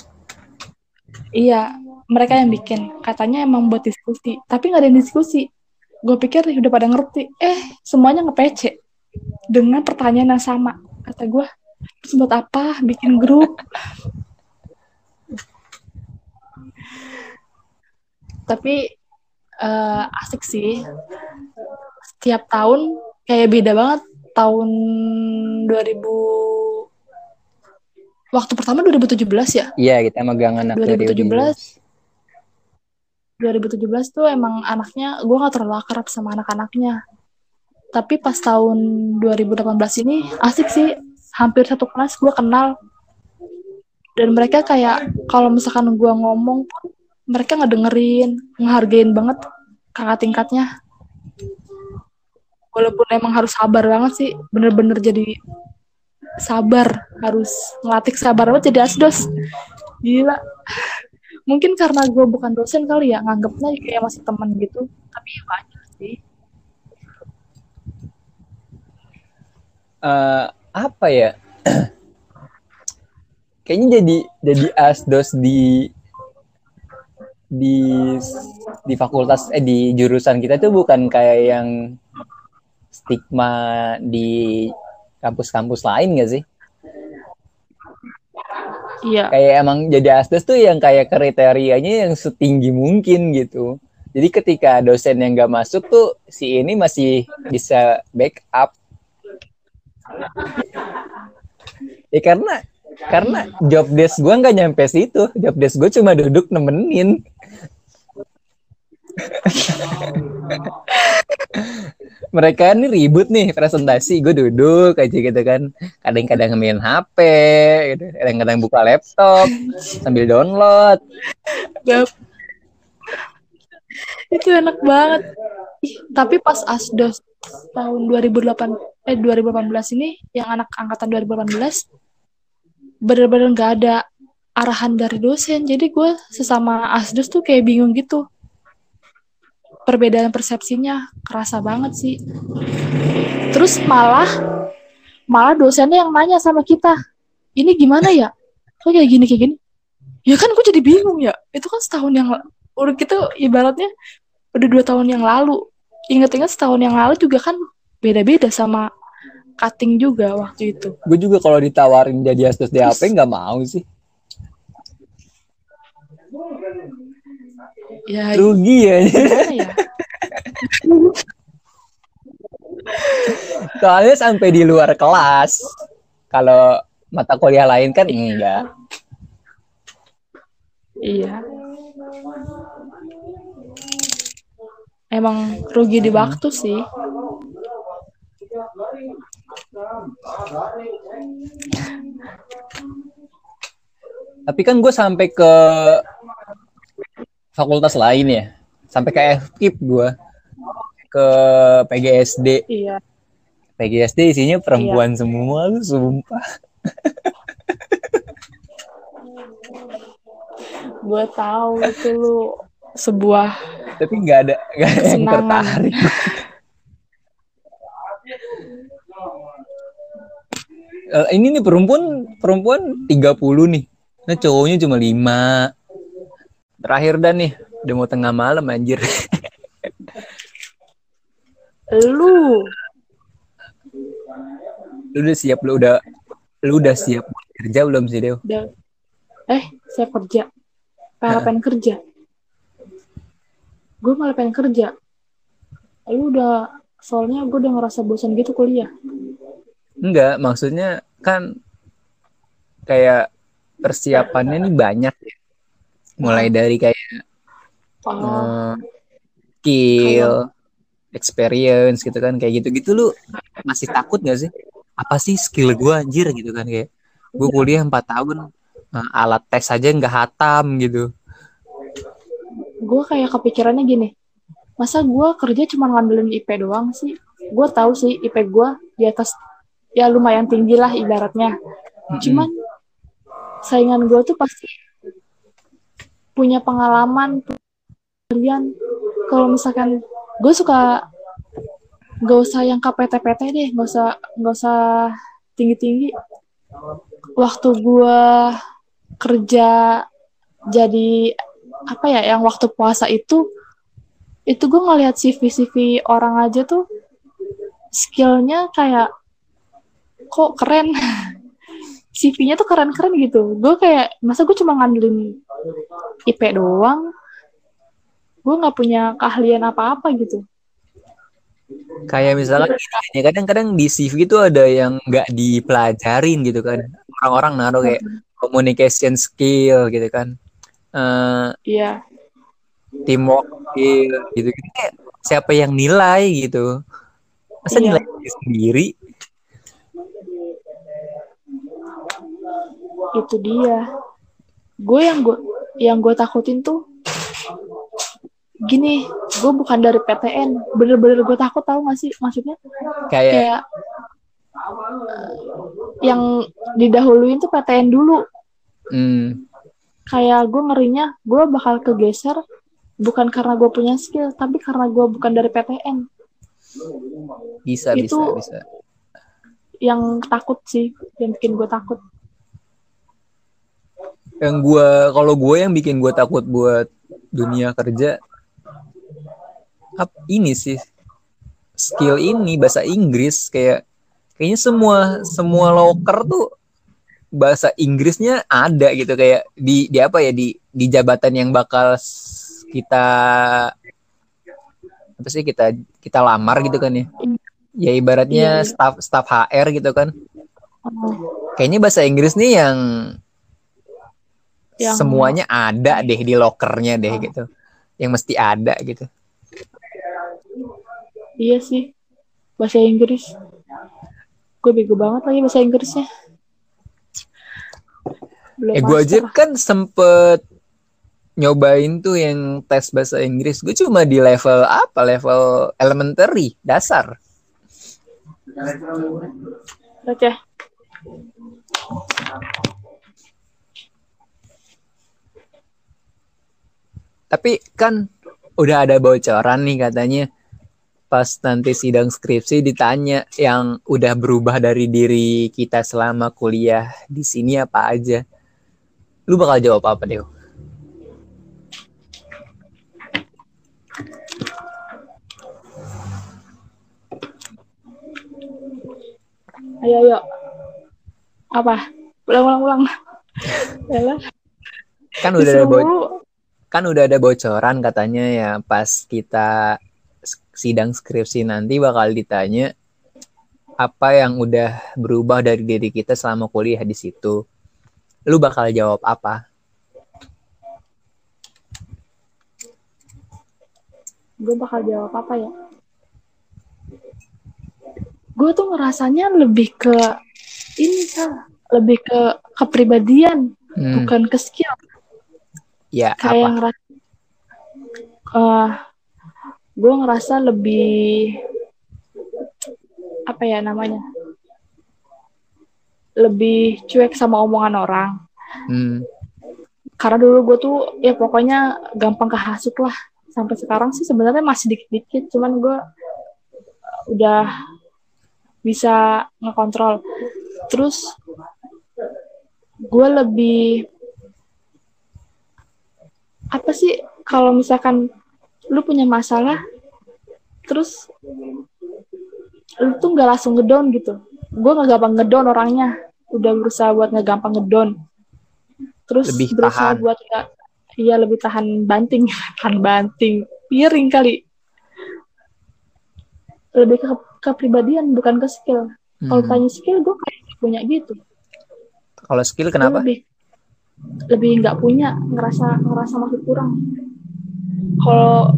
Iya mereka yang bikin. Katanya emang buat diskusi tapi nggak ada yang diskusi. Gue pikir udah pada ngerti eh semuanya ngepece dengan pertanyaan yang sama kata gue terus buat apa bikin grup tapi eh, asik sih. Setiap tahun kayak beda banget. Tahun 2000 waktu pertama 2017 ya? Iya kita megang anak 2017. 2017 tuh emang anaknya gue gak terlalu akrab sama anak-anaknya. Tapi pas tahun 2018 ini asik sih. Hampir satu kelas gue kenal. Dan mereka kayak kalau misalkan gue ngomong pun mereka ngedengerin ngehargain banget kakak tingkatnya. Walaupun emang harus sabar banget sih bener-bener jadi sabar harus ngelatih sabar banget jadi asdos. Gila. Mungkin karena gue bukan dosen kali ya nganggapnya kayak masih teman gitu tapi ya banyak sih. Eh, apa ya? <clears throat> Kayaknya jadi jadi asdos di di di fakultas eh di jurusan kita tuh bukan kayak yang stigma di kampus-kampus lain gak sih? iya Kayak emang jadi asdos tuh yang kayak kriterianya yang setinggi mungkin gitu. Jadi ketika dosen yang gak masuk tuh si ini masih bisa backup. Ya karena karena job desk gue nggak nyampe situ. Job desk gue cuma duduk nemenin. <laughs> Mereka ini ribut nih presentasi, gue duduk aja gitu kan. Kadang-kadang main HP, gitu. kadang-kadang buka laptop sambil download. Itu enak banget Ih, tapi pas asdos tahun 2008 eh 2018 ini yang anak angkatan 2018 bener-bener nggak ada arahan dari dosen jadi gue sesama asdos tuh kayak bingung gitu perbedaan persepsinya kerasa banget sih. Terus malah malah dosennya yang nanya sama kita ini gimana ya? Kok kayak gini kayak gini? Ya kan gue jadi bingung ya. Itu kan setahun yang udah kita ibaratnya udah dua tahun yang lalu. Ingat-ingat setahun yang lalu juga kan beda-beda sama cutting juga waktu itu. Gue juga kalau ditawarin jadi asdos DAP nggak mau sih. Ya Rugi ya. ya <laughs> Soalnya sampai di luar kelas. Kalau mata kuliah lain kan enggak. iya emang rugi di waktu sih Tapi kan gue sampai ke fakultas lain ya. Sampai ke FKIP gue. Ke PGSD. iya PGSD isinya perempuan semua lu sumpah. gue tahu itu lu sebuah Tapi nggak ada nggak ada yang tertarik. Eh, ini nih perempuan perempuan 30 nih. Nah cowoknya cuma 5. Terakhir dan nih, udah mau tengah malam anjir. lu. Lu udah siap lu udah lu udah siap kerja belum sih Dew? udah. Eh saya kerja. Malah pengen kerja. Gue malah pengen kerja. Lu udah soalnya gue udah ngerasa bosan gitu kuliah. Enggak, maksudnya kan kayak persiapannya nih banyak ya. Mulai dari kayak oh, eh, skill, experience gitu kan kayak gitu-gitu lu masih takut gak sih? Apa sih skill gua anjir gitu kan kayak gue kuliah 4 tahun eh, alat tes aja nggak hatam gitu. gue kayak kepikirannya gini masa gue kerja cuma ngandelin IP doang sih? Gue tahu sih IP gue di atas ya lumayan tinggi lah ibaratnya. Cuman saingan gue tuh pasti punya pengalaman kalian kalau misalkan gue suka gak usah yang KPT-PT deh gak usah gak usah tinggi-tinggi. Waktu gue kerja jadi apa ya yang waktu puasa itu itu gue ngeliat CV CV orang aja tuh skillnya kayak kok keren <laughs> CV-nya tuh keren-keren gitu. Gue kayak masa gue cuma ngandelin IP doang? Gue nggak punya keahlian apa-apa gitu. Kayak misalkan ya kadang-kadang di CV itu ada yang nggak dipelajarin gitu kan. Orang-orang naruh kayak communication skill gitu kan. Uh, iya. teamwork skill gitu. Gitu kayak siapa yang nilai gitu. Masa Iya. nilai diri sendiri itu dia. Gue yang gue yang gue takutin tuh gini gue bukan dari PTN bener-bener gue takut tahu gak sih? Maksudnya kayak kayak yang didahuluin tuh PTN dulu. Hmm, kayak gue ngerinya gue bakal kegeser bukan karena gue punya skill tapi karena gue bukan dari PTN bisa bisa Itu- bisa yang takut sih yang bikin gue takut yang gua kalau gue yang bikin gue takut buat dunia kerja ap, ini sih skill ini bahasa Inggris kayak kayaknya semua semua loker tuh bahasa Inggrisnya ada gitu kayak di di apa ya di di jabatan yang bakal kita apa sih kita kita lamar gitu kan ya. Ya ibaratnya Iya, iya. staff staff HR gitu kan. Oh, kayaknya bahasa Inggris nih yang Yang- semuanya ada deh di lokernya deh gitu. Yang mesti ada gitu. Iya sih. Bahasa Inggris. Gue bego banget lagi bahasa Inggrisnya. Belum eh gue aja kan sempet nyobain tuh yang tes bahasa Inggris. Gue cuma di level apa? Level elementary dasar. Receh. Tapi kan udah ada bocoran nih katanya pas nanti sidang skripsi ditanya yang udah berubah dari diri kita selama kuliah di sini apa aja. Lu bakal jawab apa deh ayo ayo. Apa? Ulang ulang ulang. <laughs> Kan udah ada. Kan udah ada bocoran katanya ya pas kita sidang skripsi nanti bakal ditanya apa yang udah berubah dari diri kita selama kuliah di situ. Lu bakal jawab apa? gue bakal jawab apa ya gue tuh ngerasanya lebih ke ini sah lebih ke kepribadian Hmm, bukan ke skill ya kayak apa? ngerasa eh gue ngerasa lebih apa ya namanya? Lebih cuek sama omongan orang. Hmm, karena dulu gue tuh ya pokoknya gampang kehasut lah. Sampai sekarang sih sebenarnya masih dikit-dikit cuman gue udah bisa ngekontrol. Terus gue lebih apa sih kalau misalkan lu punya masalah terus lu tuh nggak langsung ngedown gitu? Gue nggak gampang ngedown orangnya. Udah berusaha buat nggak gampang ngedown. Terus Lebih berusaha tahan. buat nggak iya lebih tahan banting <laughs> tahan banting. Piring kali. Lebih ke kepribadian bukan ke skill. Kalau hmm. tanya skill gue kayak punya gitu. Kalau skill kenapa? lebih lebih nggak punya ngerasa ngerasa masih kurang kalau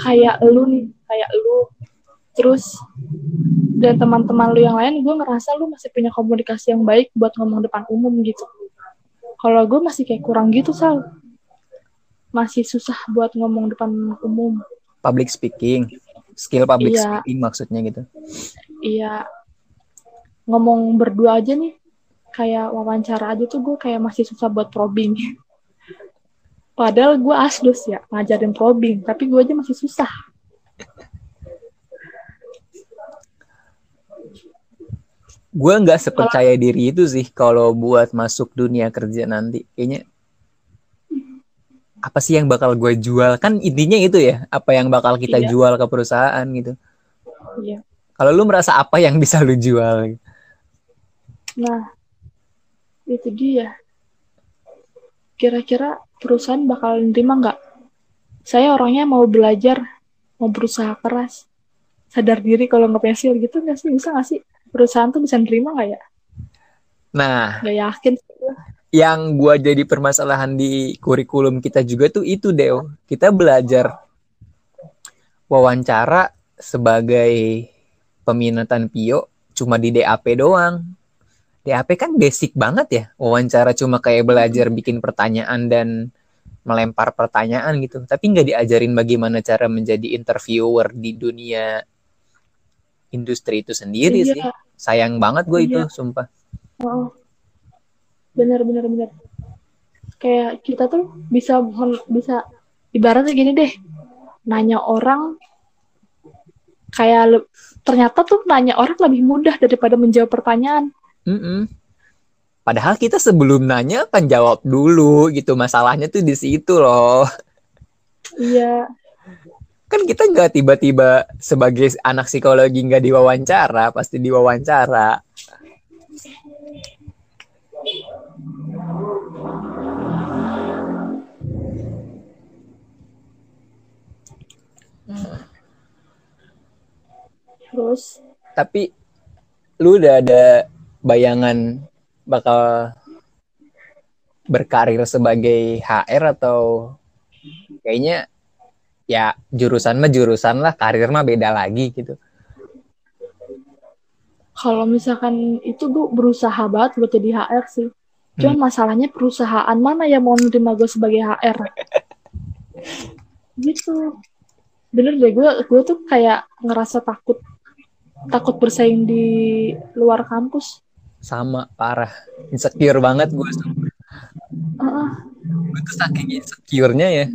kayak lu nih kayak lu terus dan teman-teman lu yang lain gue ngerasa lu masih punya komunikasi yang baik buat ngomong depan umum gitu kalau gue masih kayak kurang gitu sal masih susah buat ngomong depan umum. Public speaking, skill public Iya. speaking maksudnya gitu. Iya. Ngomong berdua aja nih, kayak wawancara aja tuh gue kayak masih susah buat probing. Padahal gue asdos ya, ngajarin probing, tapi gue aja masih susah. Gue nggak sepercaya diri itu sih kalau buat masuk dunia kerja nanti. Kayaknya apa sih yang bakal gue jual? Kan intinya itu ya, apa yang bakal kita Iya. jual ke perusahaan gitu. Iya. Kalau lu merasa apa yang bisa lu jual? Nah, itu dia. Kira-kira perusahaan bakal nerima nggak? Saya orangnya mau belajar, mau berusaha keras, sadar diri kalau nggak pensil gitu nggak sih? Bisa nggak sih? Perusahaan tuh bisa nerima nggak ya? Nah, Nggak yakin. yang gua jadi permasalahan di kurikulum kita juga tuh itu Deo. Kita belajar wawancara sebagai peminatan Pio cuma di DAP doang. DAP kan basic banget ya. Wawancara cuma kayak belajar bikin pertanyaan dan melempar pertanyaan gitu. Tapi nggak diajarin bagaimana cara menjadi interviewer di dunia industri itu sendiri Iya. sih. Sayang banget gue itu, Iya. sumpah. Oh, bener bener bener. Kayak kita tuh bisa bisa ibaratnya gini deh, nanya orang kayak ternyata tuh nanya orang lebih mudah daripada menjawab pertanyaan. Mm-mm. Padahal kita sebelum nanya kan jawab dulu gitu. Masalahnya tuh di situ loh. Iya, Kan kita nggak tiba-tiba sebagai anak psikologi nggak diwawancara, pasti diwawancara. terus Tapi lu udah ada bayangan bakal berkarir sebagai HR atau kayaknya ya jurusan mah jurusan lah, karir mah beda lagi gitu. kalau misalkan itu gue berusaha banget buat jadi HR sih. Cuman masalahnya perusahaan mana yang mau nerima gue sebagai HR? <laughs> gitu. Bener deh, gue gue tuh kayak ngerasa takut takut bersaing di luar kampus. Sama parah, insecure banget gue. Heeh. gue tuh saking insecure-nya ya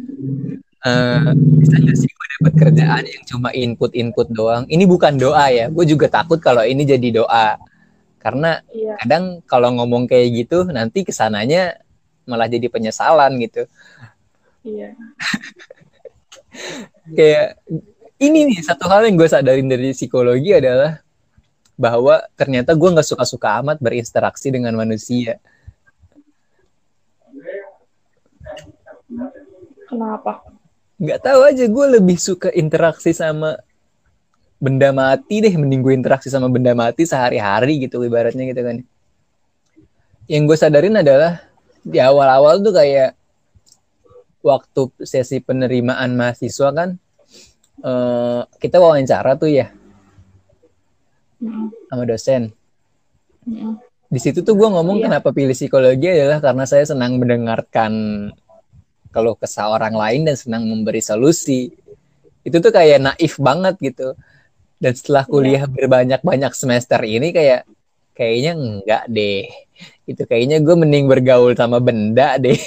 eh bisa gak sih gue dapat kerjaan yang cuma input-input doang ini bukan doa ya gue juga takut kalau ini jadi doa karena Iya. kadang kalau ngomong kayak gitu nanti ke sananya malah jadi penyesalan gitu Iya. <laughs> kayak ini nih satu hal yang gue sadarin dari psikologi adalah bahwa ternyata gue nggak suka-suka amat berinteraksi dengan manusia. Kenapa? nggak tahu aja gue lebih suka interaksi sama benda mati deh mending gue interaksi sama benda mati sehari-hari gitu ibaratnya gitu kan. Yang gue sadarin adalah di awal-awal tuh kayak waktu sesi penerimaan mahasiswa kan eh, kita wawancara tuh ya Mm, sama dosen. Mm, di situ tuh gue ngomong Iya. kenapa pilih psikologi adalah karena saya senang mendengarkan kalau kesah orang lain dan senang memberi solusi. Itu tuh kayak naif banget gitu. Dan setelah kuliah berbanyak-banyak semester ini kayak kayaknya enggak deh. Itu kayaknya gue mending bergaul sama benda deh. <laughs>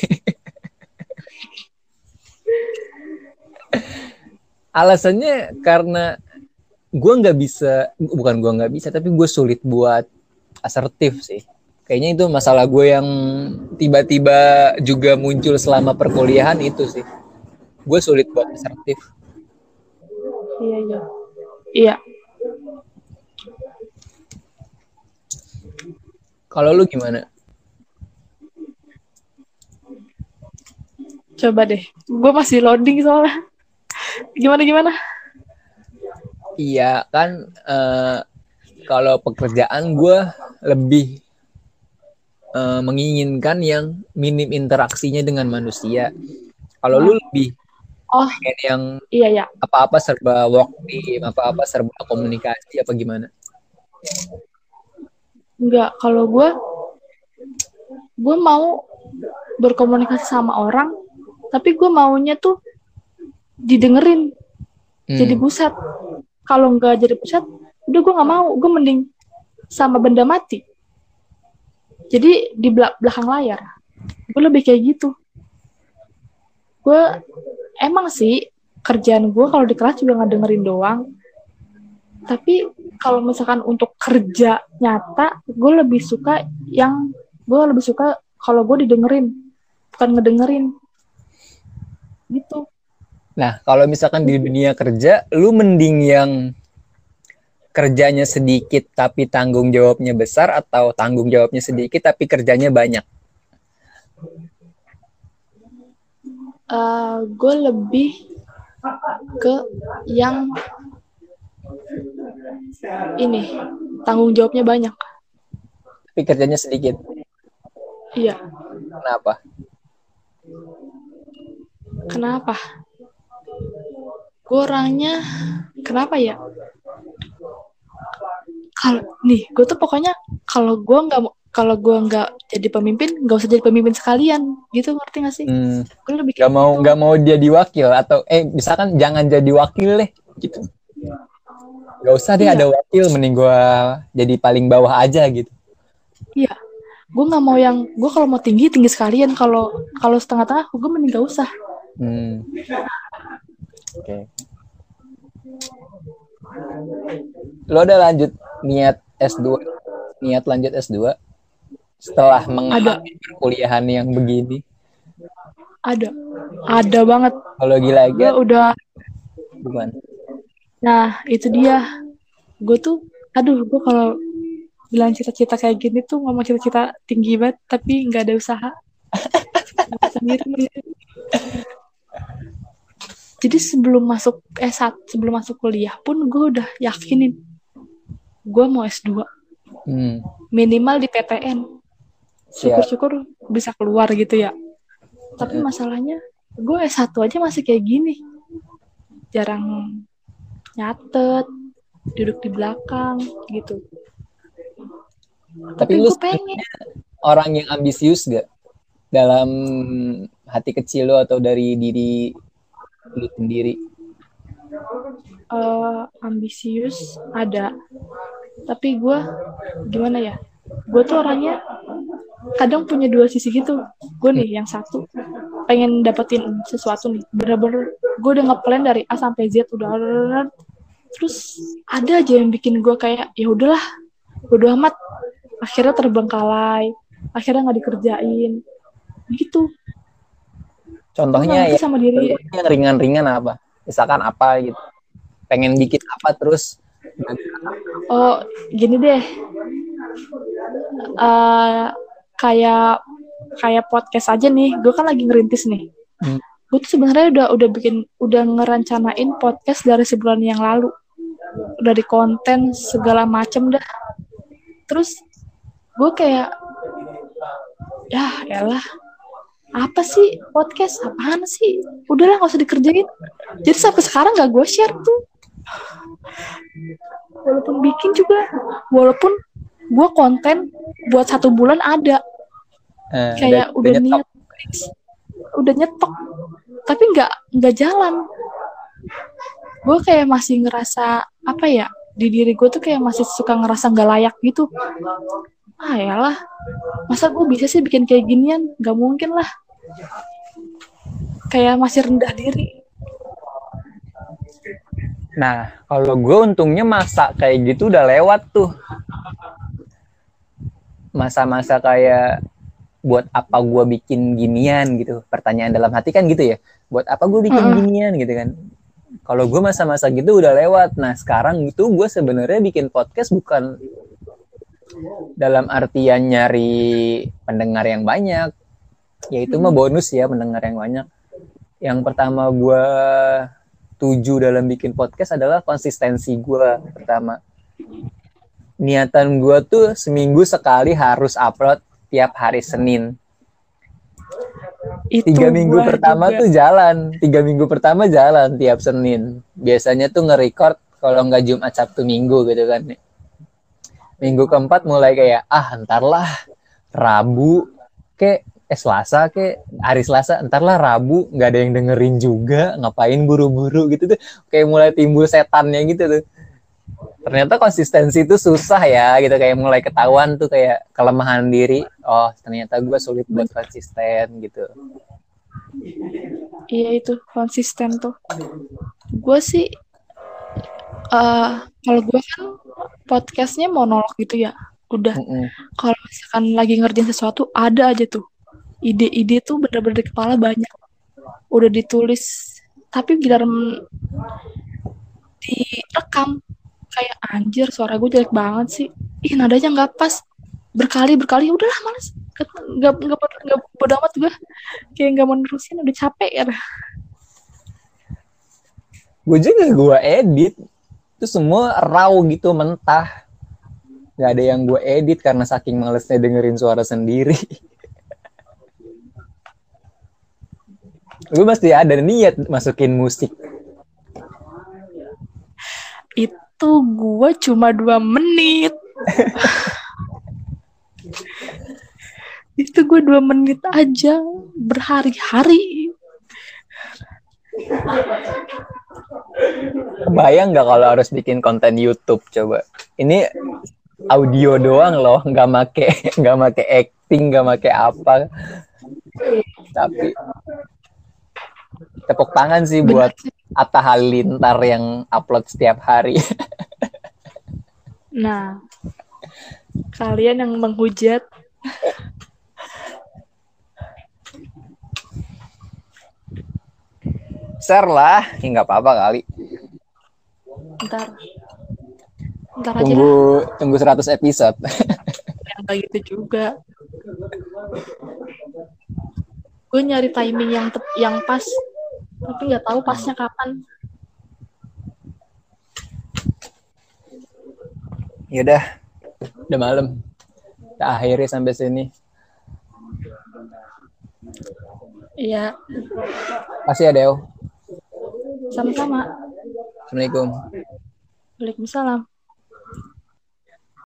Alasannya karena gue nggak bisa bukan gue nggak bisa tapi gue sulit buat asertif sih kayaknya itu masalah gue yang tiba-tiba juga muncul selama perkuliahan itu sih gue sulit buat asertif Iya, iya. Iya. kalau lu gimana Coba deh. Gue masih loading soalnya. Gimana gimana? Iya kan eh, kalau pekerjaan gue lebih eh, menginginkan yang minim interaksinya dengan manusia kalau lu lebih Oh, yang iya ya. apa-apa serba work team, apa-apa serba komunikasi apa gimana? Enggak, kalau gue gue mau berkomunikasi sama orang tapi gue maunya tuh didengerin Hmm. jadi pusat kalau nggak jadi pusat udah gue nggak mau. Gue mending sama benda mati. Jadi di bela- belakang layar gue lebih kayak gitu. Gue emang sih kerjaan gue kalau di kelas juga nggak dengerin doang. Tapi kalau misalkan untuk kerja nyata gue lebih suka yang gue lebih suka kalau gue didengerin bukan ngedengerin. Gitu Nah, kalau misalkan di dunia kerja, lu mending yang kerjanya sedikit tapi tanggung jawabnya besar atau tanggung jawabnya sedikit tapi kerjanya banyak? Eh, gue lebih ke yang ini tanggung jawabnya banyak Tapi kerjanya sedikit. iya Kenapa? kenapa gue orangnya kenapa ya kalau nih gue tuh pokoknya kalau gue nggak mau kalau gue nggak jadi pemimpin nggak usah jadi pemimpin sekalian gitu ngerti gak sih Hmm, gue lebih gak kayak mau gitu. nggak mau dia diwakil atau eh misalkan jangan jadi wakil deh gitu. Gak usah deh Iya. ada wakil, mending gua jadi paling bawah aja gitu. iya gue nggak mau yang gue kalau mau tinggi tinggi sekalian kalau kalau setengah-tengah gue mending gak usah Hmm. Oke. Lo udah lanjut niat S2, niat lanjut S2 setelah mengalami perkuliahan yang begini. ada ada banget Kalau gila gue lagi udah gimana? Nah, itu dia. Gue tuh, aduh, gue kalau bilang cita-cita kayak gini tuh ngomong cita-cita tinggi banget, tapi nggak ada usaha. <laughs> Sendiri. Jadi sebelum masuk S1, sebelum masuk kuliah pun gue udah yakinin gue mau S2. Hmm. Minimal di PTN. Syukur-syukur bisa keluar gitu ya. Tapi masalahnya, gue S1 aja masih kayak gini. Jarang nyatet, duduk di belakang gitu. Tapi Tapi lu pengen. orang yang ambisius gak dalam hati kecil lo atau dari diri lu sendiri? eh, ambisius ada. Tapi gue gimana ya? Gue tuh orangnya kadang punya dua sisi gitu. Gue nih yang satu pengen dapetin sesuatu nih. Bener-bener gue udah ngeplan dari A sampai Z udah terus ada aja yang bikin gue kayak ya udahlah bodo amat. Akhirnya terbengkalai akhirnya nggak dikerjain. Gitu Contohnya ya sama diri yang ringan-ringan apa? Misalkan apa gitu. Pengen bikin apa terus Oh, gini deh. Eh kayak kayak podcast aja nih. Gue kan lagi ngerintis nih. Hmm. Gue tuh sebenarnya udah udah bikin udah ngerencanain podcast dari sebulan yang lalu. Dari konten segala macem dah. Terus gue kayak ya elah apa sih? Podcast apaan sih? Udahlah nggak usah dikerjain. Jadi sampai sekarang gak gue share tuh. Walaupun bikin juga. Walaupun gue konten buat satu bulan ada. Eh, kayak udah, niat udah nyetok. Tapi nggak nggak jalan. Gue kayak masih ngerasa apa ya di diri gue tuh kayak masih suka ngerasa nggak layak gitu ah yalah masa gue bisa sih bikin kayak ginian nggak mungkin lah kayak masih rendah diri Nah, kalau gue untungnya masa kayak gitu udah lewat tuh. Masa-masa kayak buat apa gue bikin ginian gitu. Pertanyaan dalam hati kan gitu ya. Buat apa gue bikin Mm-mm. ginian gitu kan. Kalau gue masa-masa gitu udah lewat. Nah, sekarang itu gue sebenarnya bikin podcast bukan dalam artian nyari pendengar yang banyak. Ya itu mah bonus ya pendengar yang banyak. Yang pertama gue tuju dalam bikin podcast adalah konsistensi gue pertama. Niatan gue tuh seminggu sekali harus upload tiap hari Senin. itu Tiga minggu gua pertama juga. tuh jalan, tiga minggu pertama jalan tiap Senin. Biasanya tuh nge-record kalau nggak Jumat Sabtu Minggu gitu kan. Minggu keempat mulai kayak ah ntar lah Rabu kayak eh Selasa ke hari Selasa ntar lah Rabu nggak ada yang dengerin juga ngapain buru-buru gitu tuh. Kayak mulai timbul setannya gitu tuh. Ternyata konsistensi itu susah ya gitu. Kayak mulai ketahuan tuh kayak kelemahan diri oh ternyata gue sulit buat konsisten gitu. Iya itu konsisten tuh. Gue sih uh, kalau gue kan podcastnya monolog gitu ya. Udah. Mm -mm. kalau misalkan lagi ngerjain sesuatu ada aja tuh. Ide-ide tuh bener-bener di kepala banyak. Udah ditulis. Tapi giliran direkam. Kayak anjir suara gue jelek banget sih. Ih nadanya nggak pas. Berkali berkali udahlah males. Nggak nggak nggak bodo amat gue kayak nggak mau nerusin udah capek ya gue juga gue edit itu semua raw gitu mentah. Nggak ada yang gue edit karena saking malesnya dengerin suara sendiri. Gue pasti ada niat masukin musik. Itu gue cuma dua menit. Itu gue dua menit aja berhari-hari Bayang nggak kalau harus bikin konten YouTube coba? Ini audio doang loh, nggak make <laughs> nggak make acting, nggak make apa. Tapi tepuk tangan sih buat Atta Halilintar yang upload setiap hari. nah, kalian yang menghujat <laughs> share lah, ya nggak apa-apa kali. Ntar, ntar tunggu, aja Tunggu 100 episode. <laughs> yang kayak gitu juga. Gue nyari timing yang yang pas tapi nggak tahu pasnya kapan Yaudah, udah malam. Kita akhiri sampai sini. Iya. Kasih ya, Deo. Sama-sama. Assalamualaikum. Waalaikumsalam.